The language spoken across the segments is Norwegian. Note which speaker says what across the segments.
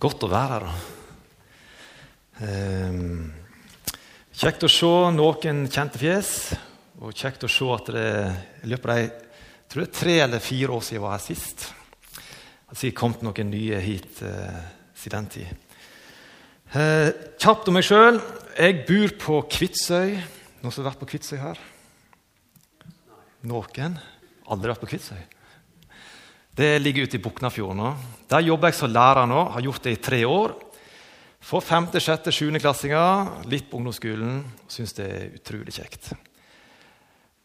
Speaker 1: Godt å være her. Um, kjekt å se noen kjente fjes, og kjekt å se at det i løpet av det tre eller fire år siden jeg var her sist. Jeg har kommet noen nye hit uh, siden den tid. Uh, kjapt om meg sjøl. Jeg bor på Kvitsøy. Noen som har vært på Kvitsøy her? Noen? Aldri vært på Kvitsøy? Det ligger ute i Buknafjorden. nå. Der jobber jeg som lærer nå. Har gjort det i tre år. For femte, sjette, sjuende klassinger, litt på ungdomsskolen. Syns det er utrolig kjekt.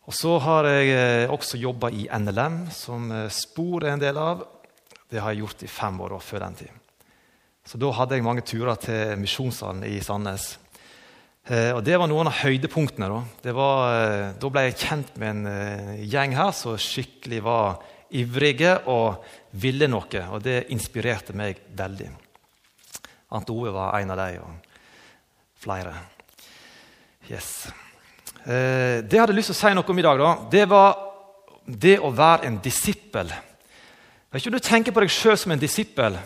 Speaker 1: Og så har jeg eh, også jobba i NLM, som eh, Spor er en del av. Det har jeg gjort i fem år før den tid. Så da hadde jeg mange turer til Misjonssalen i Sandnes. Eh, og det var noen av høydepunktene. Da, var, da ble jeg kjent med en gjeng her som skikkelig var ivrige og ville noe. Og det inspirerte meg veldig. Ant Ove var en av dem, og flere. Yes. Eh, det jeg hadde lyst til å si noe om i dag, da, det var det å være en disippel. Vet ikke om du tenker på deg sjøl som en disippel.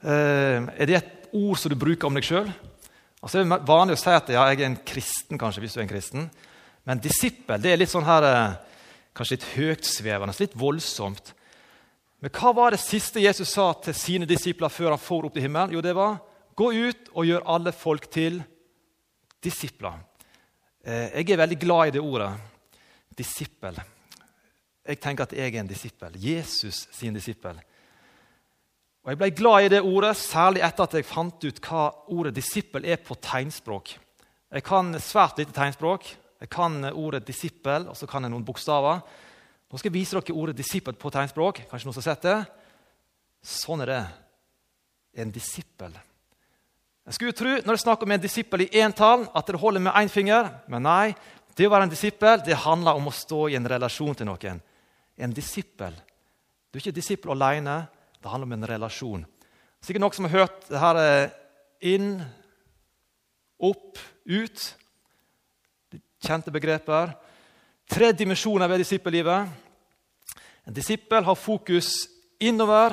Speaker 1: Eh, er det et ord som du bruker om deg sjøl? Altså, det er vanlig å si at ja, jeg er en kristen, kanskje, hvis du er en kristen. Men disippel det er litt sånn her, eh, kanskje litt høytsvevende, litt voldsomt. Men hva var det siste Jesus sa til sine disipler før han for opp til himmelen? Jo, det var gå ut og gjør alle folk til disipler. Eh, jeg er veldig glad i det ordet disippel. Jeg tenker at jeg er en disippel. Jesus sin disippel. Og Jeg ble glad i det ordet, særlig etter at jeg fant ut hva ordet disippel er på tegnspråk. Jeg kan svært lite tegnspråk. Jeg kan ordet disippel, og så kan jeg noen bokstaver. Nå skal jeg vise dere ordet disippel på tegnspråk. Kanskje noen som har sett det? Sånn er det. En disippel. Jeg skulle tro når det er snakk om en disippel i entall, at det holder med én finger. Men nei, det å være en disippel det handler om å stå i en relasjon til noen. En disippel. Du er ikke disippel alene. Det handler om en relasjon. Sikkert noen som har hørt det her eh, inn, opp, ut. Kjente begreper. Tre dimensjoner ved disippellivet. En disippel har fokus innover,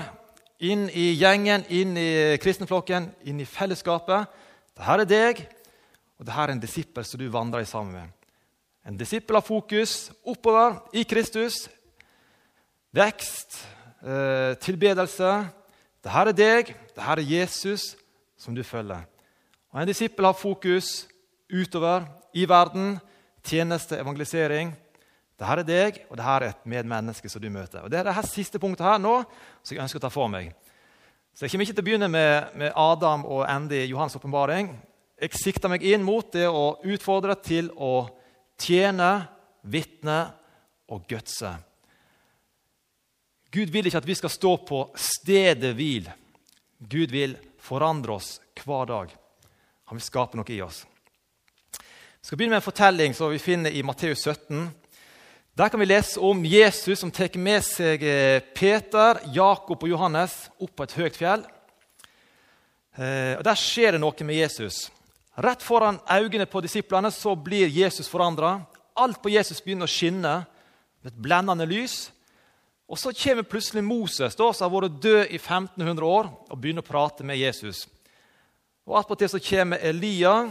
Speaker 1: inn i gjengen, inn i kristenflokken, inn i fellesskapet. Dette er deg, og dette er en disippel som du vandrer sammen med. En disippel har fokus oppover i Kristus. Vekst, eh, tilbedelse. Dette er deg, dette er Jesus som du følger. Og En disippel har fokus utover i verden. Tjeneste, evangelisering. Dette er deg, og dette er et medmenneske som du møter. Og Det er det siste punktet her nå som jeg ønsker å ta for meg. Så Jeg kommer ikke til å begynne med, med Adam og Andy Johans åpenbaring. Jeg sikter meg inn mot det å utfordre til å tjene, vitne og gutse. Gud vil ikke at vi skal stå på stedet hvil. Gud vil forandre oss hver dag. Han vil skape noe i oss. Vi skal begynne med en fortelling som vi finner i Matteus 17. Der kan vi lese om Jesus som tar med seg eh, Peter, Jakob og Johannes opp på et høyt fjell. Eh, og Der skjer det noe med Jesus. Rett foran øynene på disiplene så blir Jesus forandra. Alt på Jesus begynner å skinne med et blendende lys. Og Så kommer plutselig Moses, da, som har vært død i 1500 år, og begynner å prate med Jesus. Og Attpåtil kommer Elia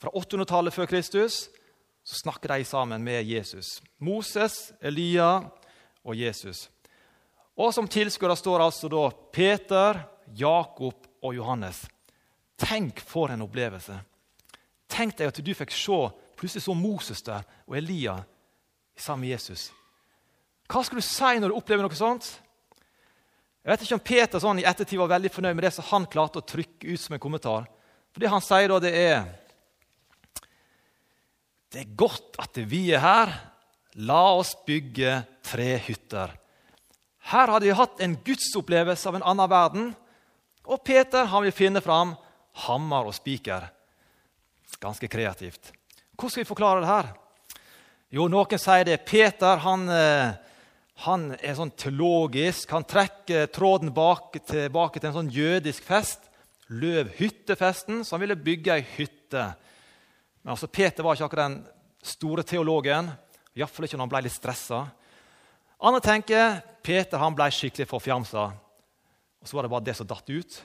Speaker 1: fra 800-tallet før Kristus så snakker de sammen med Jesus. Moses, Elia og Jesus. Og Som tilskuere står altså da Peter, Jakob og Johannes. Tenk for en opplevelse! Tenk deg at du fikk se plutselig så Moses der og Elia sammen med Jesus. Hva skal du si når du opplever noe sånt? Jeg vet ikke om Peter sånn i ettertid var veldig fornøyd med det som han klarte å trykke ut som en kommentar. For Det han sier da, det er det er godt at vi er her. La oss bygge tre hytter. Her har de hatt en gudsopplevelse av en annen verden. Og Peter han vil finne fram hammer og spiker. Ganske kreativt. Hvordan skal vi forklare det her? Jo, Noen sier det. Peter han, eh, han er sånn teologisk. Han trekker tråden bak, tilbake til en sånn jødisk fest. Løvhyttefesten. Så han ville bygge ei hytte. Men altså, Peter var ikke akkurat den store teologen. Iallfall ikke når han ble litt stressa. Andre tenker Peter han ble skikkelig forfjamsa. Og så var det bare det som datt ut.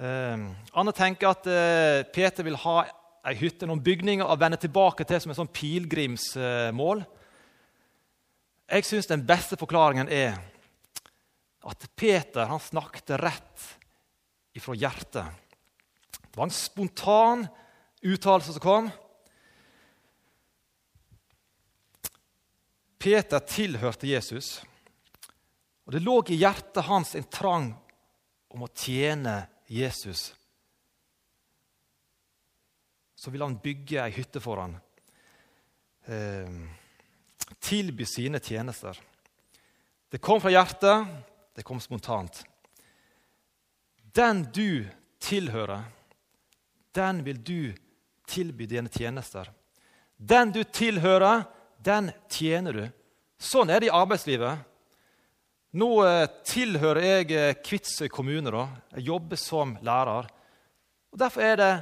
Speaker 1: Eh, andre tenker at eh, Peter vil ha ei hytte, noen bygninger, og vende tilbake til som et sånn pilegrimsmål. Jeg syns den beste forklaringen er at Peter han snakket rett ifra hjertet. Det var en spontan uttalelse som kom. Peter tilhørte Jesus, og det lå i hjertet hans en trang om å tjene Jesus. Så ville han bygge ei hytte for ham, eh, tilby sine tjenester. Det kom fra hjertet, det kom spontant. Den du tilhører, den vil du tilby dine tjenester. Den du tilhører, den tjener du. Sånn er det i arbeidslivet. Nå eh, tilhører jeg eh, Kvitsøy kommune. Da. Jeg jobber som lærer. Og Derfor er det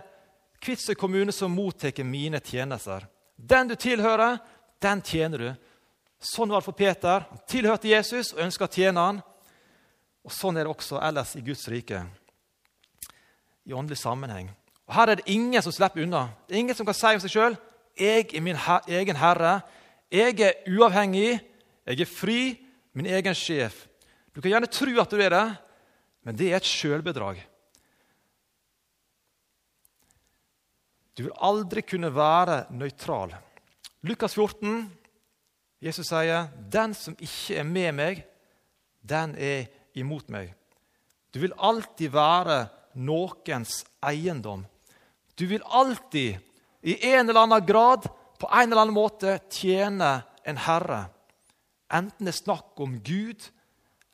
Speaker 1: Kvitsøy kommune som mottar mine tjenester. Den du tilhører, den tjener du. Sånn var det for Peter. Han tilhørte Jesus og ønska å tjene han. Og Sånn er det også ellers i Guds rike, i åndelig sammenheng. Og Her er det ingen som slipper unna. Det er ingen som kan si om seg sjøl 'Jeg er min her egen herre'. Jeg er uavhengig, jeg er fri, min egen sjef. Du kan gjerne tro at du er det, men det er et sjølbedrag. Du vil aldri kunne være nøytral. Lukas 14, Jesus sier, 'Den som ikke er med meg, den er imot meg'. Du vil alltid være noens eiendom. Du vil alltid, i en eller annen grad, på en eller annen måte, tjene en herre. Enten det er snakk om Gud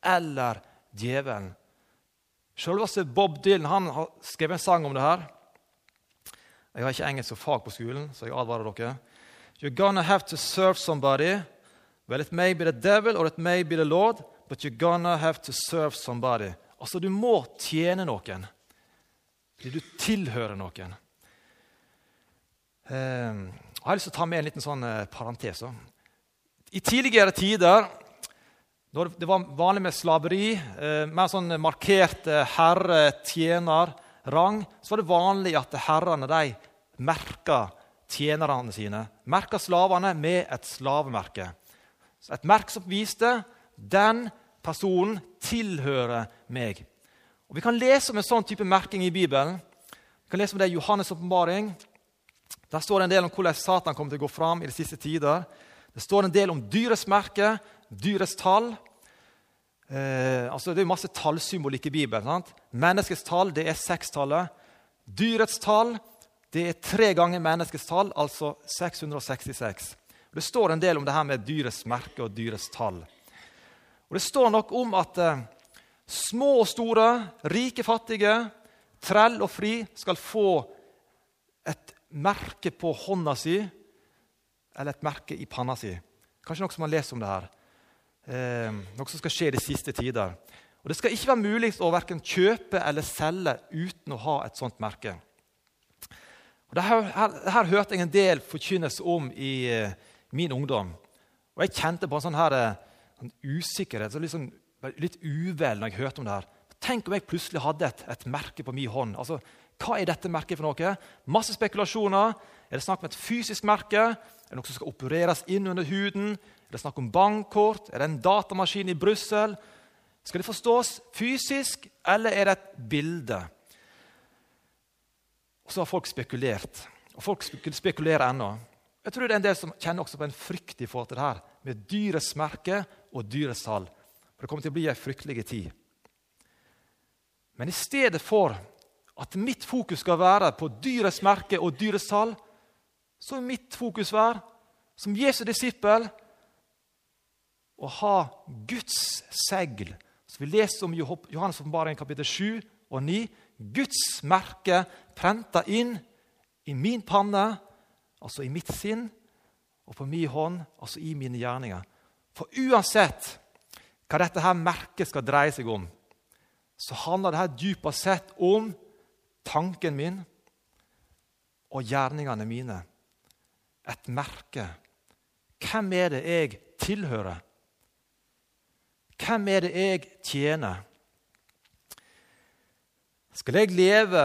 Speaker 1: eller djevelen. Selveste Bob Dylan han har skrevet en sang om det her. Jeg har ikke engelsk som fag på skolen, så jeg advarer dere. You're gonna have to serve somebody. Well, it may be the devil or it may be the Lord, but you're gonna have to serve somebody. Altså, du må tjene noen. Fordi du tilhører noen. Eh, jeg har lyst til å ta med en liten sånn eh, parentes. I tidligere tider, da det var vanlig med slaveri, eh, mer sånn markert herre-tjener-rang, så var det vanlig at herrene de merka tjenerne sine. Merka slavene med et slavemerke. Et merke som viste den personen tilhører meg. Og Vi kan lese om en sånn type merking i Bibelen. Vi kan lese om det i Johannes' åpenbaring. Der står det en del om hvordan Satan kommer til å gå fram i de siste tider. Det står en del om dyrets merke, dyrets tall. Eh, altså det er masse tallsymbolikk i Bibelen. Sant? Menneskets tall det er sekstallet. Dyrets tall det er tre ganger menneskets tall, altså 666. Det står en del om det her med dyrets merke og dyrets tall. Og Det står nok om at eh, Små og store, rike, fattige, trell og fri skal få et merke på hånda si eller et merke i panna si. Kanskje noe som man leser om det her. Eh, noe som skal skje de siste tider. Og Det skal ikke være mulig å verken kjøpe eller selge uten å ha et sånt merke. Og det her, her, her hørte jeg en del forkynnes om i eh, min ungdom. Og jeg kjente på en sånn her, en sånn usikkerhet. så liksom litt uvel når jeg hørte om det her. Tenk om jeg plutselig hadde et, et merke på min hånd. Altså, Hva er dette merket for noe? Masse spekulasjoner. Er det snakk om et fysisk merke? Er det noe som skal opereres inn under huden? Er det snakk om bankkort? Er det en datamaskin i Brussel? Skal det forstås fysisk, eller er det et bilde? Og så har folk spekulert. Og folk spekulerer ennå. Jeg tror det er en del som kjenner også på en frykt i forhold til det her, med dyrets merke og dyrets tall. For det kommer til å bli ei fryktelig tid. Men i stedet for at mitt fokus skal være på dyrets merke og dyrets tall, så vil mitt fokus være, som Jesu disippel, å ha Guds segl. Så Vi leser om Johannes' åpenbaring kapittel 7 og 9. Guds merke prenta inn i min panne, altså i mitt sinn, og på min hånd, altså i mine gjerninger. For uansett hva dette her merket skal dreie seg om, så handler det her dypest sett om tanken min og gjerningene mine. Et merke. Hvem er det jeg tilhører? Hvem er det jeg tjener? Skal jeg leve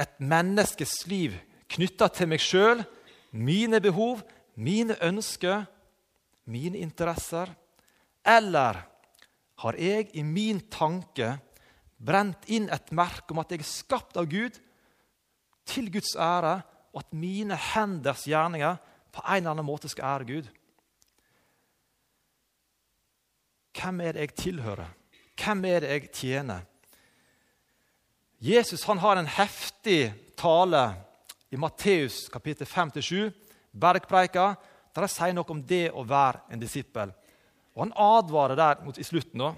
Speaker 1: et menneskes liv knytta til meg sjøl, mine behov, mine ønsker, mine interesser? Eller har jeg i min tanke brent inn et merke om at jeg er skapt av Gud til Guds ære, og at mine henders gjerninger på en eller annen måte skal ære Gud? Hvem er det jeg tilhører? Hvem er det jeg tjener? Jesus han har en heftig tale i Matteus kapittel 5-7, bergpreika, der han sier noe om det å være en disippel. Og Han advarer der mot, i slutten. da.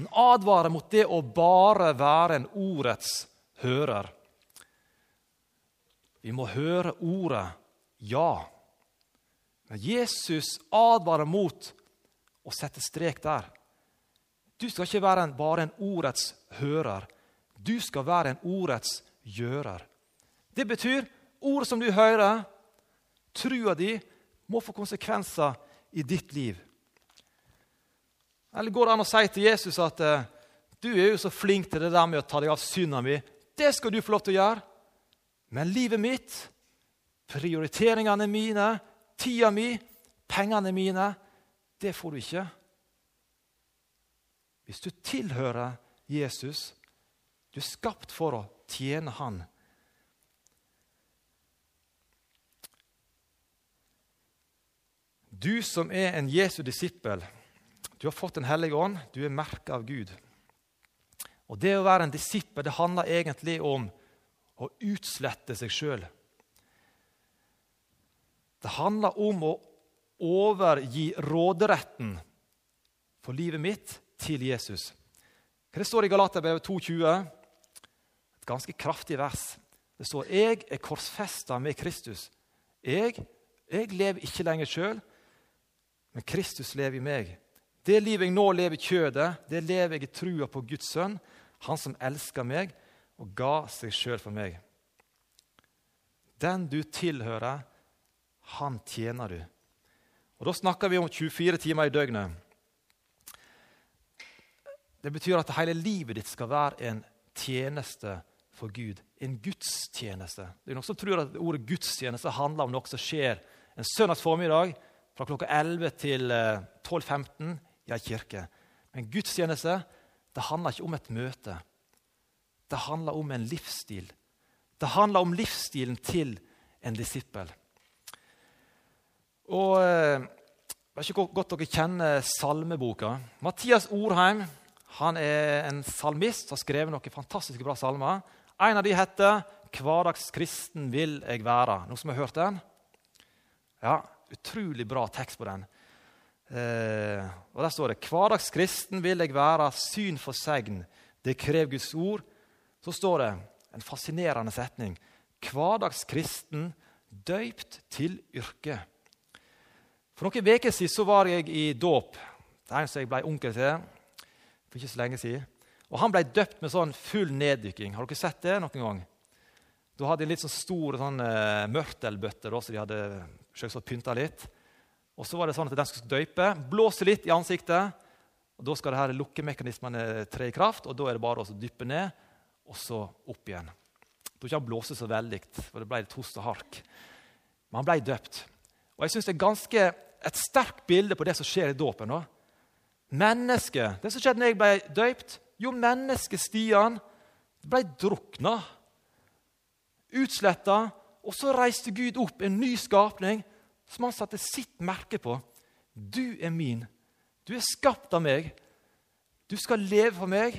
Speaker 1: Han advarer mot det å bare være en ordets hører. Vi må høre ordet ja. Men Jesus advarer mot å sette strek der. Du skal ikke være en, bare en ordets hører. Du skal være en ordets gjører. Det betyr ordet som du hører, trua di, må få konsekvenser i ditt liv. Eller går det an å si til Jesus at eh, du er jo så flink til det der med å ta deg av synda mi. Det skal du få lov til å gjøre. Men livet mitt, prioriteringene mine, tida mi, pengene mine, det får du ikke. Hvis du tilhører Jesus, du er skapt for å tjene Han. Du som er en Jesu disippel, du har fått Den hellige ånd, du er merka av Gud. Og Det å være en disippel det handler egentlig om å utslette seg sjøl. Det handler om å overgi råderetten for livet mitt til Jesus. Hva det står i Galaterbrevet 2,20? Et ganske kraftig vers. Det står 'Jeg er korsfesta med Kristus'. Jeg, jeg lever ikke lenger sjøl, men Kristus lever i meg. Det livet jeg nå lever i kjødet, det lever jeg i trua på Guds sønn, han som elsker meg og ga seg sjøl for meg. Den du tilhører, han tjener du. Og Da snakker vi om 24 timer i døgnet. Det betyr at hele livet ditt skal være en tjeneste for Gud. En gudstjeneste. Det er Noen som tror at ordet gudstjeneste handler om noe som skjer en søndags formiddag fra klokka 11 til 12.15 eh, i ei kirke. Men gudstjeneste det handler ikke om et møte. Det handler om en livsstil. Det handler om livsstilen til en disippel. Og Jeg er ikke godt dere kjenner salmeboka. Mathias Orheim han er en salmist som har skrevet noen fantastiske bra salmer. En av de heter 'Hverdagskristen vil jeg være'. Noen som har hørt den? Ja, Utrolig bra tekst på den. Eh, og Der står det 'Hverdagskristen vil jeg være, syn for segn'. Det krever Guds ord. Så står det en fascinerende setning. 'Hverdagskristen døypt til yrke'. For noen uker siden var jeg i dåp. Det er en som jeg ble onkel til for ikke så lenge siden. Og Han ble døpt med sånn full neddykking. Har dere sett det noen gang? Da hadde de litt sånn store sånn, uh, mørtelbøtter så de hadde selvsagt pynta litt. Og så var det sånn at den skulle døype, blåse litt i ansiktet. og Da skal det her lukkemekanismene tre i kraft, og da er det bare å dyppe ned og så opp igjen. Da ikke han blåse så veldig, for det ble litt host og hark. Men han ble døpt. Og jeg synes det er ganske et sterkt bilde på det som skjer i dåpen. Mennesket, Det som skjedde når jeg ble døypt Jo, mennesket Stian ble drukna, utsletta, og så reiste Gud opp en ny skapning som han satte sitt merke på. Du er min. Du er skapt av meg. Du skal leve for meg.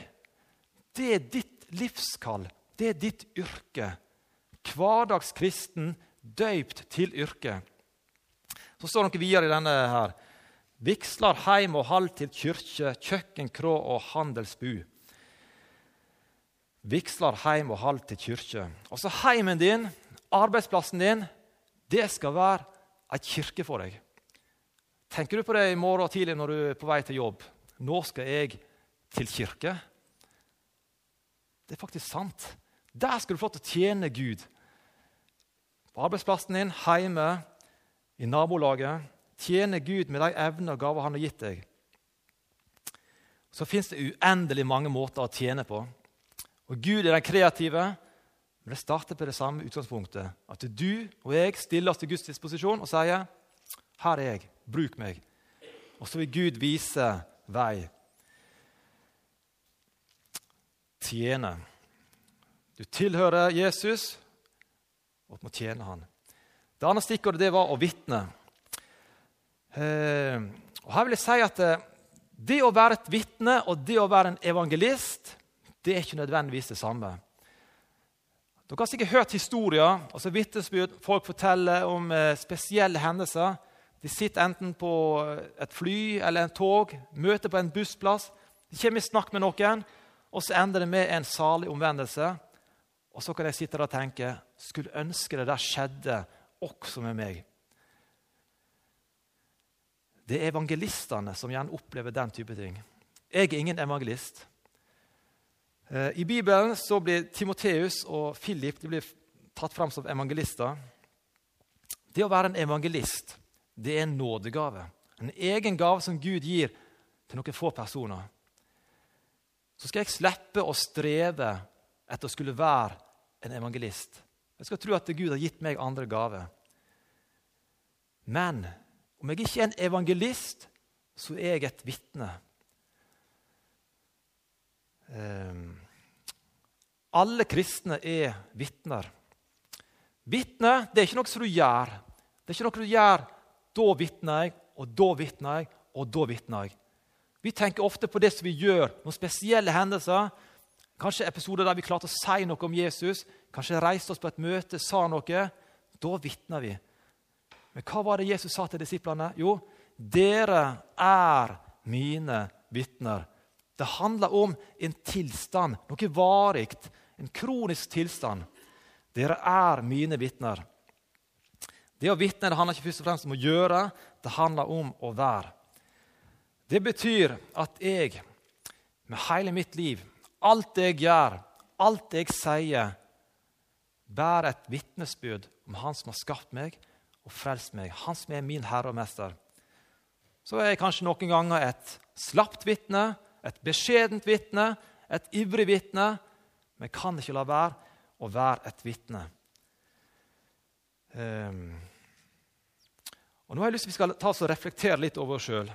Speaker 1: Det er ditt livskall. Det er ditt yrke. Hverdagskristen, døypt til yrke. Så står det noe videre i denne her. Vigslar heim og hall til kyrkje, kjøkkenkrå og handelsbu. Vigslar heim og hall til kyrkje. Altså heimen din, arbeidsplassen din, det skal være ei kirke for deg. Tenker du på det i morgen tidlig når du er på vei til jobb? Nå skal jeg til kirke. Det er faktisk sant. Der skal du få til å tjene Gud. På arbeidsplassen din, hjemme, i nabolaget. Tjene Gud med de evner og gaver han har gitt deg. Så fins det uendelig mange måter å tjene på. Og Gud er den kreative. Men det starter på det samme utgangspunktet. At du og jeg stiller oss til Guds disposisjon og sier 'Her er jeg. Bruk meg.' Og så vil Gud vise vei. Tjene. Du tilhører Jesus og må tjene han. Det andre stikkordet det var å vitne. Eh, og her vil jeg si at eh, Det å være et vitne og det å være en evangelist det er ikke nødvendigvis det samme. Dere har sikkert hørt historier, altså vitnesbyrd. Folk forteller om eh, spesielle hendelser. De sitter enten på eh, et fly eller en tog, møter på en bussplass. De kommer i snakk med noen, og så ender det med en salig omvendelse. Og så kan de sitte der og tenke skulle ønske det der skjedde også med meg. Det er evangelistene som gjerne opplever den type ting. Jeg er ingen evangelist. Eh, I Bibelen så blir Timoteus og Philip tatt fram som evangelister. Det å være en evangelist det er en nådegave. En egen gave som Gud gir til noen få personer. Så skal jeg slippe å streve etter å skulle være en evangelist. Jeg skal tro at Gud har gitt meg andre gaver. Men om jeg ikke er en evangelist, så er jeg et vitne. Um, alle kristne er vitner. Vitne det er ikke noe som du gjør. Det er ikke noe du gjør da vitner jeg, og da vitner jeg, og da vitner jeg. Vi tenker ofte på det som vi gjør, noen spesielle hendelser. Kanskje episoder der vi klarte å si noe om Jesus, kanskje reiste oss på et møte, sa noe. Da vitner vi. Men hva var det Jesus sa til disiplene? Jo, dere er mine vitner. Det handler om en tilstand, noe varig, en kronisk tilstand. Dere er mine vitner. Det å vitne det handler ikke først og fremst om å gjøre, det handler om å være. Det betyr at jeg med hele mitt liv, alt jeg gjør, alt jeg sier, bærer et vitnesbyrd om Han som har skapt meg og frelst meg, Han som er min herre og mester. Så er jeg kanskje noen ganger et slapt vitne, et beskjedent vitne, et ivrig vitne, men kan ikke la være å være et vitne. Um, og nå har jeg lyst til vi skal ta oss og reflektere litt over oss sjøl.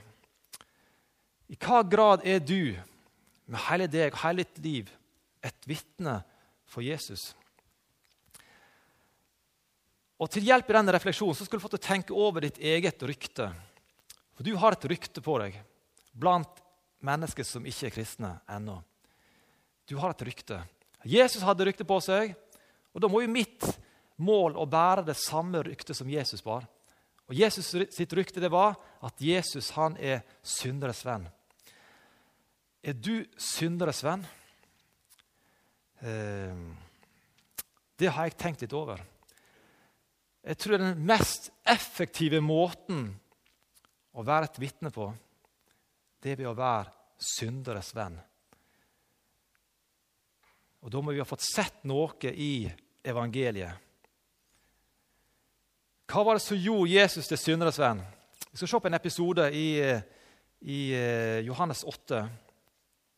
Speaker 1: I hva grad er du, med hele deg og hele ditt liv, et vitne for Jesus? Og Til hjelp i denne refleksjonen så skal du få til å tenke over ditt eget rykte. For du har et rykte på deg blant mennesker som ikke er kristne ennå. Du har et rykte. Jesus hadde rykte på seg, og da må jo mitt mål å bære det samme ryktet som Jesus bar. Og Jesus sitt rykte det var at Jesus han er synderes venn. Er du synderes venn? Eh, det har jeg tenkt litt over. Jeg tror den mest effektive måten å være et vitne på, det er ved å være synderes venn. Og Da må vi ha fått sett noe i evangeliet. Hva var det som gjorde Jesus til synderes venn? Vi skal se på en episode i, i eh, Johannes 8.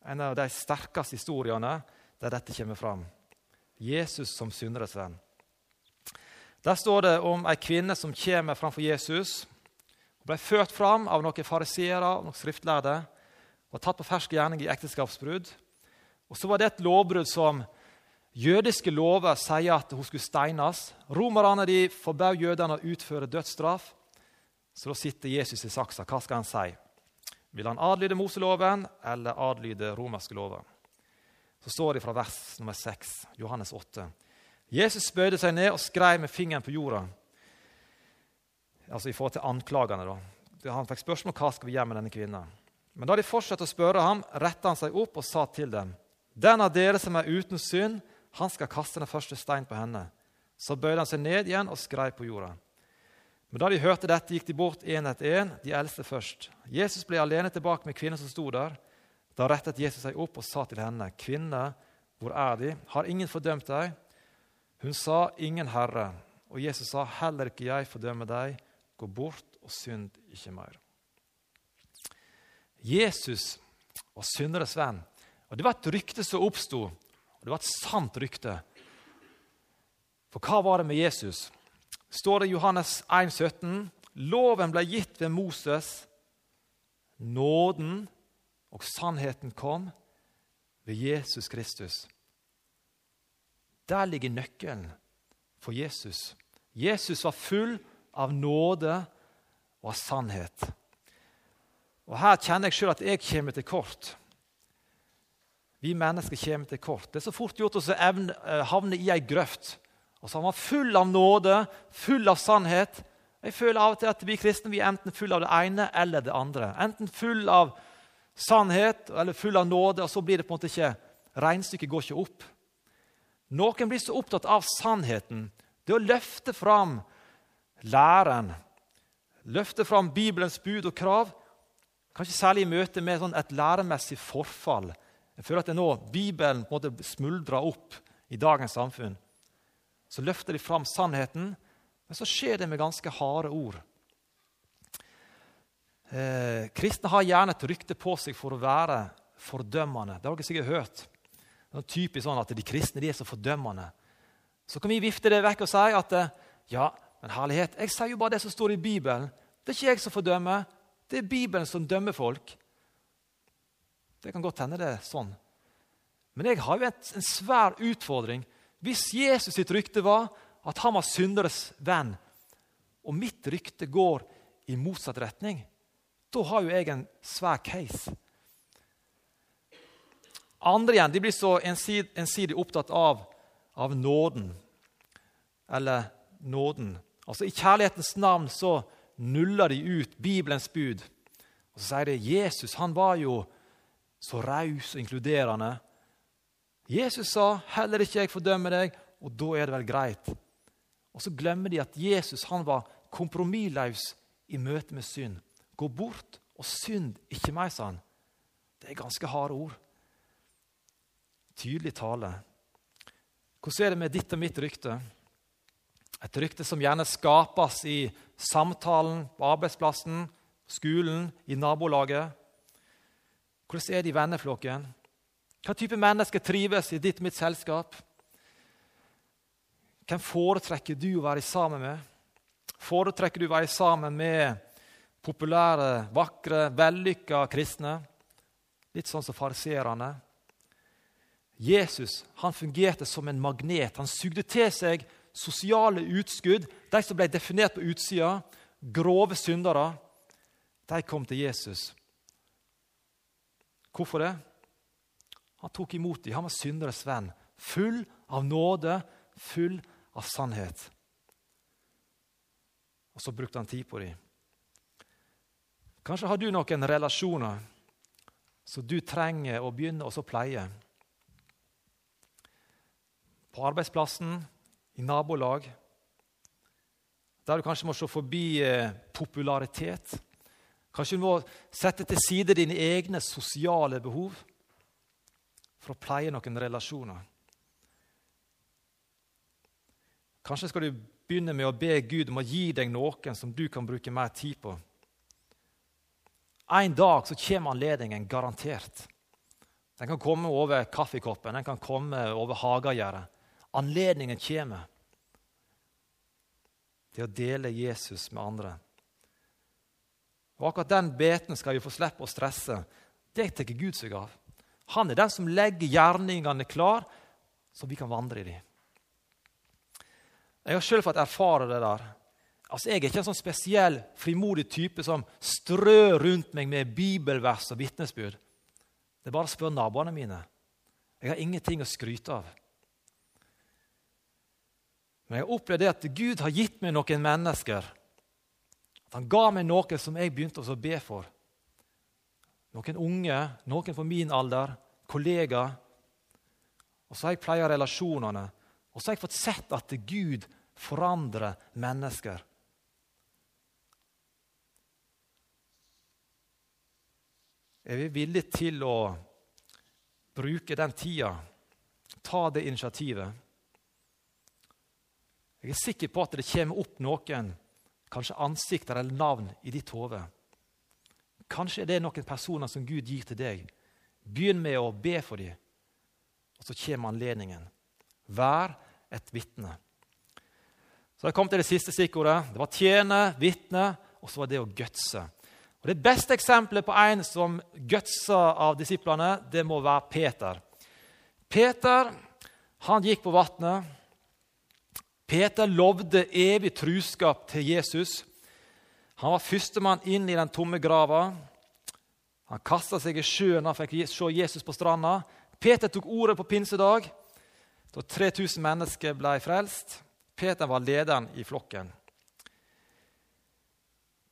Speaker 1: En av de sterkeste historiene der dette kommer fram. Jesus som synderes venn. Der står det om ei kvinne som kommer framfor Jesus. Hun ble ført fram av noen fariseere og noen skriftlærde. Var tatt på fersk gjerning i ekteskapsbrudd. Og så var det et lovbrudd som jødiske lover sier at hun skulle steines. Romerne de forbød jødene å utføre dødsstraff. Så da sitter Jesus i saksa. Hva skal han si? Vil han adlyde Moseloven eller adlyde romerske lover? Så står det fra vers nummer 6, Johannes 8. Jesus bøyde seg ned og skrev med fingeren på jorda. Altså i forhold til anklagene. da. Han fikk spørsmål hva skal vi gjøre med denne kvinnen. Men da de fortsatte å spørre ham, rettet han seg opp og sa til dem.: Den av dere som er uten synd, han skal kaste den første stein på henne. Så bøyde han seg ned igjen og skrei på jorda. Men da de hørte dette, gikk de bort én etter én, de eldste først. Jesus ble alene tilbake med kvinnen som sto der. Da rettet Jesus seg opp og sa til henne, 'Kvinne, hvor er De? Har ingen fordømt deg?' Hun sa, 'Ingen Herre.' Og Jesus sa, 'Heller ikke jeg fordømmer deg. Gå bort og synd ikke mer.' Jesus var synderes venn. Og Det var et rykte som oppsto Og det var et sant rykte. For hva var det med Jesus? Står det i Johannes 1, 17, Loven ble gitt ved Moses. Nåden og sannheten kom ved Jesus Kristus. Der ligger nøkkelen for Jesus. Jesus var full av nåde og av sannhet. Og Her kjenner jeg sjøl at jeg kommer til kort. Vi mennesker kommer til kort. Det er så fort gjort å eh, havne i ei grøft. Og så er man full av nåde, full av sannhet. Jeg føler av og til at vi kristne vi er enten full av det ene eller det andre. Enten full av sannhet eller full av nåde, og så blir det på en måte ikke Regnestykket går ikke opp. Noen blir så opptatt av sannheten, det å løfte fram læren, løfte fram Bibelens bud og krav, kanskje særlig i møte med sånn et læremessig forfall. Jeg føler at det nå Bibelen på en måte smuldrer opp i dagens samfunn. Så løfter de fram sannheten, men så skjer det med ganske harde ord. Eh, kristne har gjerne et rykte på seg for å være fordømmende. Det har dere sikkert hørt. Det er typisk sånn at De kristne de er så fordømmende. Så kan vi vifte det vekk og si at eh, ja, men herlighet, jeg sier jo bare det som står i Bibelen. Det er ikke jeg som fordømmer, det er Bibelen som dømmer folk. Det kan godt hende det er sånn. Men jeg har jo en, en svær utfordring. Hvis Jesus sitt rykte var at han var synderes venn, og mitt rykte går i motsatt retning, da har jo jeg en svær case. Andre igjen de blir så ensidig, ensidig opptatt av, av, nåden. Eller nåden. Altså I kjærlighetens navn så nuller de ut Bibelens bud. Og Så sier de Jesus han var jo så raus og inkluderende. Jesus sa 'heller ikke jeg fordømmer deg', og da er det vel greit. Og så glemmer de at Jesus han var kompromissløs i møte med synd. Gå bort og synd ikke meg, sa han. Det er ganske harde ord. Tydelig tale. Hvordan er det med ditt og mitt rykte? Et rykte som gjerne skapes i samtalen på arbeidsplassen, skolen, i nabolaget. Hvordan er det i venneflokken? Hva type mennesker trives i ditt mitt selskap? Hvem foretrekker du å være sammen med? Foretrekker du å være sammen med populære, vakre, vellykka kristne? Litt sånn som fariserene. Jesus han fungerte som en magnet. Han sugde til seg sosiale utskudd, de som ble definert på utsida, grove syndere. De kom til Jesus. Hvorfor det? Han tok imot dem. Han var synderes venn. Full av nåde, full av sannhet. Og så brukte han tid på dem. Kanskje har du noen relasjoner som du trenger å begynne å pleie. På arbeidsplassen, i nabolag. Der du kanskje må se forbi eh, popularitet. Kanskje du må sette til side dine egne sosiale behov for å pleie noen relasjoner. Kanskje skal du begynne med å be Gud om å gi deg noen som du kan bruke mer tid på. En dag så kommer anledningen, garantert. Den kan komme over kaffekoppen, den kan komme over hagegjerdet. Anledningen kommer til å dele Jesus med andre. Og Akkurat den beten skal vi få slippe å stresse. Det tar Gud seg av. Han er den som legger gjerningene klar, så vi kan vandre i dem. Jeg har sjøl fått erfare det der. Altså, Jeg er ikke en sånn spesiell frimodig type som strør rundt meg med bibelvers og vitnesbyrd. Det er bare å spørre naboene mine. Jeg har ingenting å skryte av. Men jeg har opplevd det at Gud har gitt meg noen mennesker. At Han ga meg noe som jeg begynte å be for. Noen unge, noen på min alder, kollegaer. Og så har jeg pleia relasjonene. Og så har jeg fått sett at Gud forandrer mennesker. Er vi villige til å bruke den tida, ta det initiativet? Jeg er sikker på at det kommer opp noen, kanskje ansikter eller navn, i ditt hode. Kanskje er det noen personer som Gud gir til deg. Begynn med å be for dem. Og så kommer anledningen. Vær et vitne. Så jeg kom til det siste stikkordet. Det var tjene, vitne, og så var det å gutse. Og Det beste eksempelet på en som gutsa av disiplene, det må være Peter. Peter han gikk på vannet. Peter lovde evig truskap til Jesus. Han var førstemann inn i den tomme grava. Han kasta seg i sjøen han fikk se Jesus på stranda. Peter tok ordet på pinsedag, da 3000 mennesker ble frelst. Peter var lederen i flokken.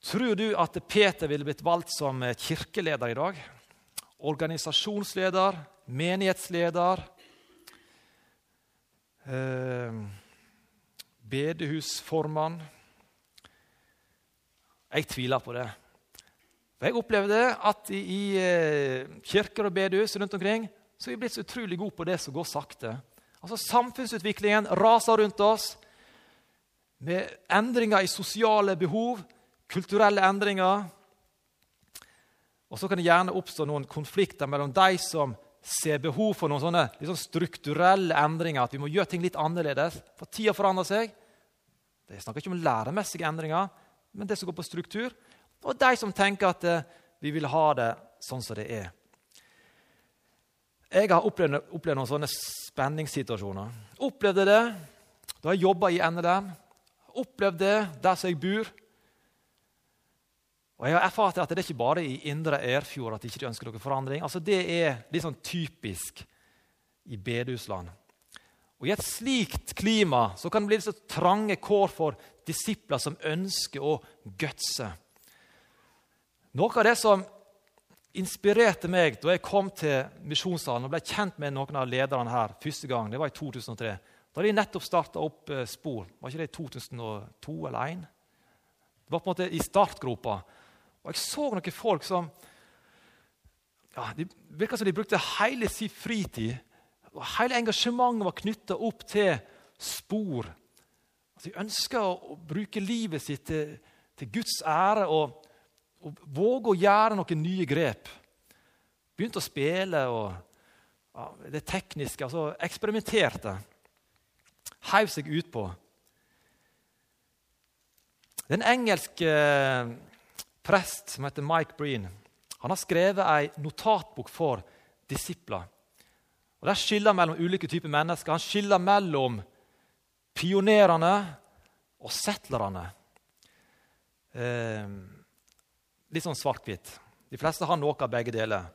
Speaker 1: Tror du at Peter ville blitt valgt som kirkeleder i dag? Organisasjonsleder, menighetsleder, eh, bedehusformann? Jeg tviler på det. Jeg opplevde at i, i eh, kirker og bedehus rundt omkring så er vi blitt så utrolig gode på det som går sakte. Altså Samfunnsutviklingen raser rundt oss med endringer i sosiale behov, kulturelle endringer. Og så kan det gjerne oppstå noen konflikter mellom de som ser behov for noen sånne liksom strukturelle endringer, at vi må gjøre ting litt annerledes. For tida forandrer seg. Det snakker ikke om læremessige endringer, men det som går på struktur. Og de som tenker at eh, vi vil ha det sånn som det er. Jeg har opplevd, opplevd noen sånne spenningssituasjoner. Opplevde det da jeg jobba i NLM Opplevde det der som jeg bor. Og jeg har erfart at det er ikke bare i Indre Erfjord at de ikke ønsker noen forandring. Altså Det er litt sånn typisk i bedehusland. Og I et slikt klima så kan det bli så trange kår for disipler som ønsker å gutse. Noe av det som inspirerte meg da jeg kom til misjonssalen og ble kjent med noen av lederne her første gang, det var i 2003. Da hadde de nettopp starta opp eh, Spor. Var ikke det i 2002 eller 2001? Det var på en måte i startgropa. Og jeg så noen folk som ja, Det virka som de brukte hele sin fritid og Hele engasjementet var knytta opp til spor. Altså, de ønska å, bruke livet sitt til, til Guds ære og, og, våge å gjøre noen nye grep. Begynte å spille og ja, det tekniske. altså Eksperimenterte heiv seg utpå. Den engelske en engelsk prest som heter Mike Breen. Han har skrevet ei notatbok for disipler. Og Der skiller han mellom ulike typer mennesker. Han skiller mellom pionerene og settlerne. Eh, litt sånn svart-hvitt. De fleste har noe av begge deler.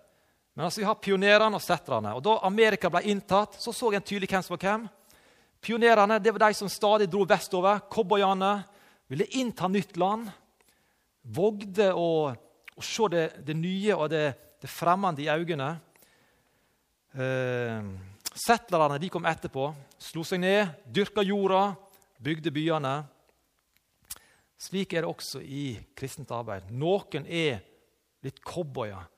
Speaker 1: Men altså, vi har pionerene og settlerne. Og Da Amerika ble inntatt, så så en tydelig hvem som var hvem. Pionerene det var de som stadig dro vestover. Cowboyene ville innta nytt land. Vågde å, å se det, det, nye og det, det fremmede i øynene. Eh, settlerne de kom etterpå. Slo seg ned, dyrka jorda, bygde byene. Slik er det også i kristent arbeid. Noen er litt cowboyer.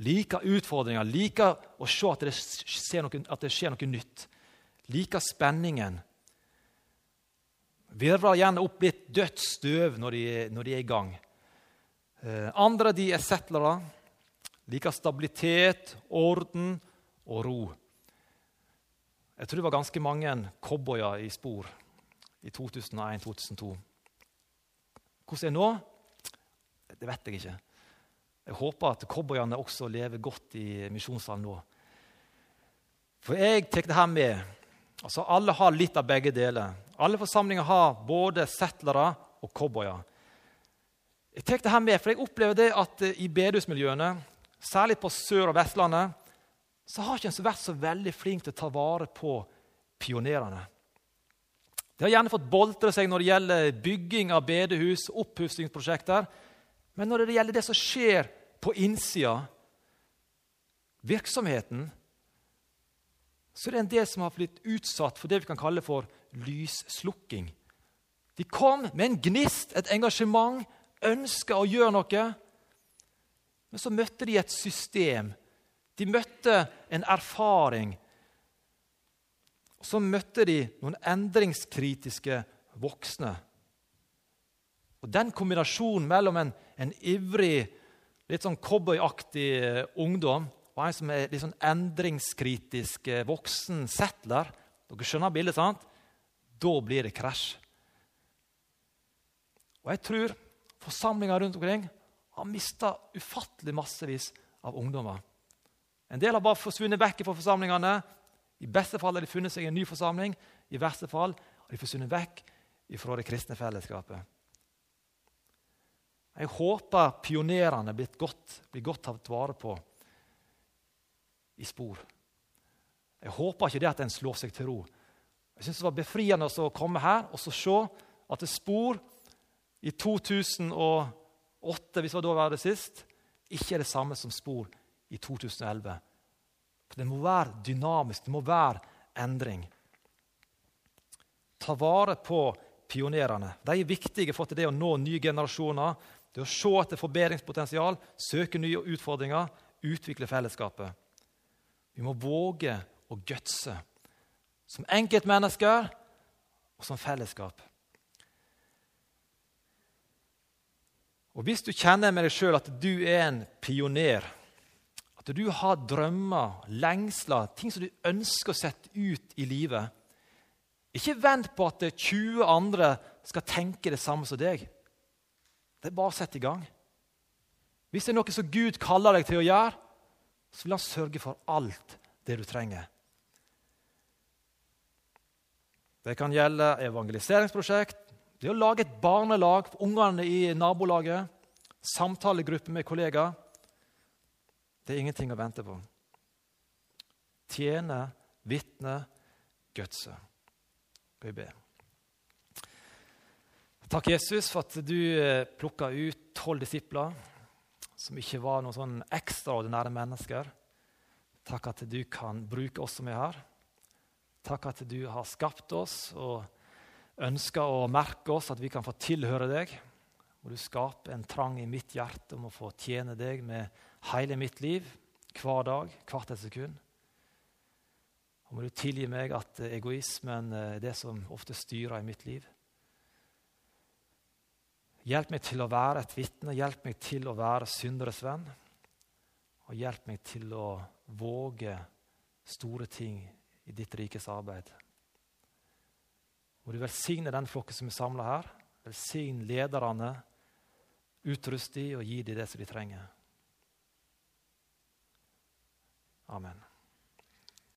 Speaker 1: Liker utfordringer, liker å se at det, noe, at det skjer noe nytt liker spenningen. Virvler gjerne opp litt dødt når de, når de er i gang. Eh, andre de er settlere. Liker stabilitet, orden og ro. Jeg tror det var ganske mange cowboyer i spor i 2001-2002. Hvordan er det nå? Det vet jeg ikke. Jeg håper at cowboyene også lever godt i misjonssalen nå. For jeg tar det her med Altså Alle har litt av begge deler. Alle forsamlinger har både settlere og cowboyer. Jeg tar det her med, for jeg opplever det at eh, i bedehusmiljøene, særlig på Sør- og Vestlandet, så har ikke en vært så veldig flink til å ta vare på pionerene. De har gjerne fått boltre seg når det gjelder bygging av bedehus, oppussingsprosjekter. Men når det gjelder det som skjer på innsida, virksomheten, så er det en del som har blitt utsatt for det vi kan kalle for lysslukking. De kom med en gnist, et engasjement, ønska å gjøre noe. Men så møtte de et system. De møtte en erfaring. Og så møtte de noen endringskritiske voksne. Og Den kombinasjonen mellom en, en ivrig, litt sånn cowboyaktig ungdom og en som er litt sånn endringskritisk eh, voksen settler Dere skjønner bildet, sant? Da blir det krasj. Og jeg tror forsamlinger rundt omkring har mista ufattelig massevis av ungdommer. En del har bare forsvunnet vekk fra forsamlingene. I beste fall har de funnet seg en ny forsamling. I verste fall har de forsvunnet vekk fra det kristne fellesskapet. Jeg håper pionerene blir godt, blir godt tatt vare på i spor. Jeg håper ikke det at en slår seg til ro. Jeg synes Det var befriende å komme her og se at det spor i 2008, hvis det var det sist, ikke er det samme som spor i 2011. For Det må være dynamisk, det må være endring. Ta vare på pionerene. De er viktige for det å nå nye generasjoner. Det å se etter forbedringspotensial, søke nye utfordringer, utvikle fellesskapet. Vi må våge å gutse. Som enkeltmennesker og som fellesskap. Og Hvis du kjenner med deg sjøl at du er en pioner, at du har drømmer, lengsler, ting som du ønsker å sette ut i livet Ikke vent på at 20 andre skal tenke det samme som deg. Det er bare å sette i gang. Hvis det er noe som Gud kaller deg til å gjøre, så vil han sørge for alt det du trenger. Det kan gjelde evangeliseringsprosjekt, det å lage et barnelag for ungene i nabolaget, samtalegruppe med kollegaer Det er ingenting å vente på. Tjene, vitne, gutse. Skal vi be. Takk, Jesus, for at du eh, plukka ut tolv disipler som ikke var noen sånn ekstraordinære mennesker. Takk at du kan bruke oss som er her. Takk at du har skapt oss og ønsker å merke oss at vi kan få tilhøre deg. Må du skape en trang i mitt hjerte om å få tjene deg med hele mitt liv, hver dag, hvert et sekund. Og må du tilgi meg at egoismen er det som ofte styrer i mitt liv. Hjelp meg til å være et vitne, hjelp meg til å være synderes venn. Og hjelp meg til å våge store ting i ditt rikes arbeid. Må du velsigne den flokken som er samla her. Velsign lederne. Utrust dem og gi dem det som de trenger. Amen.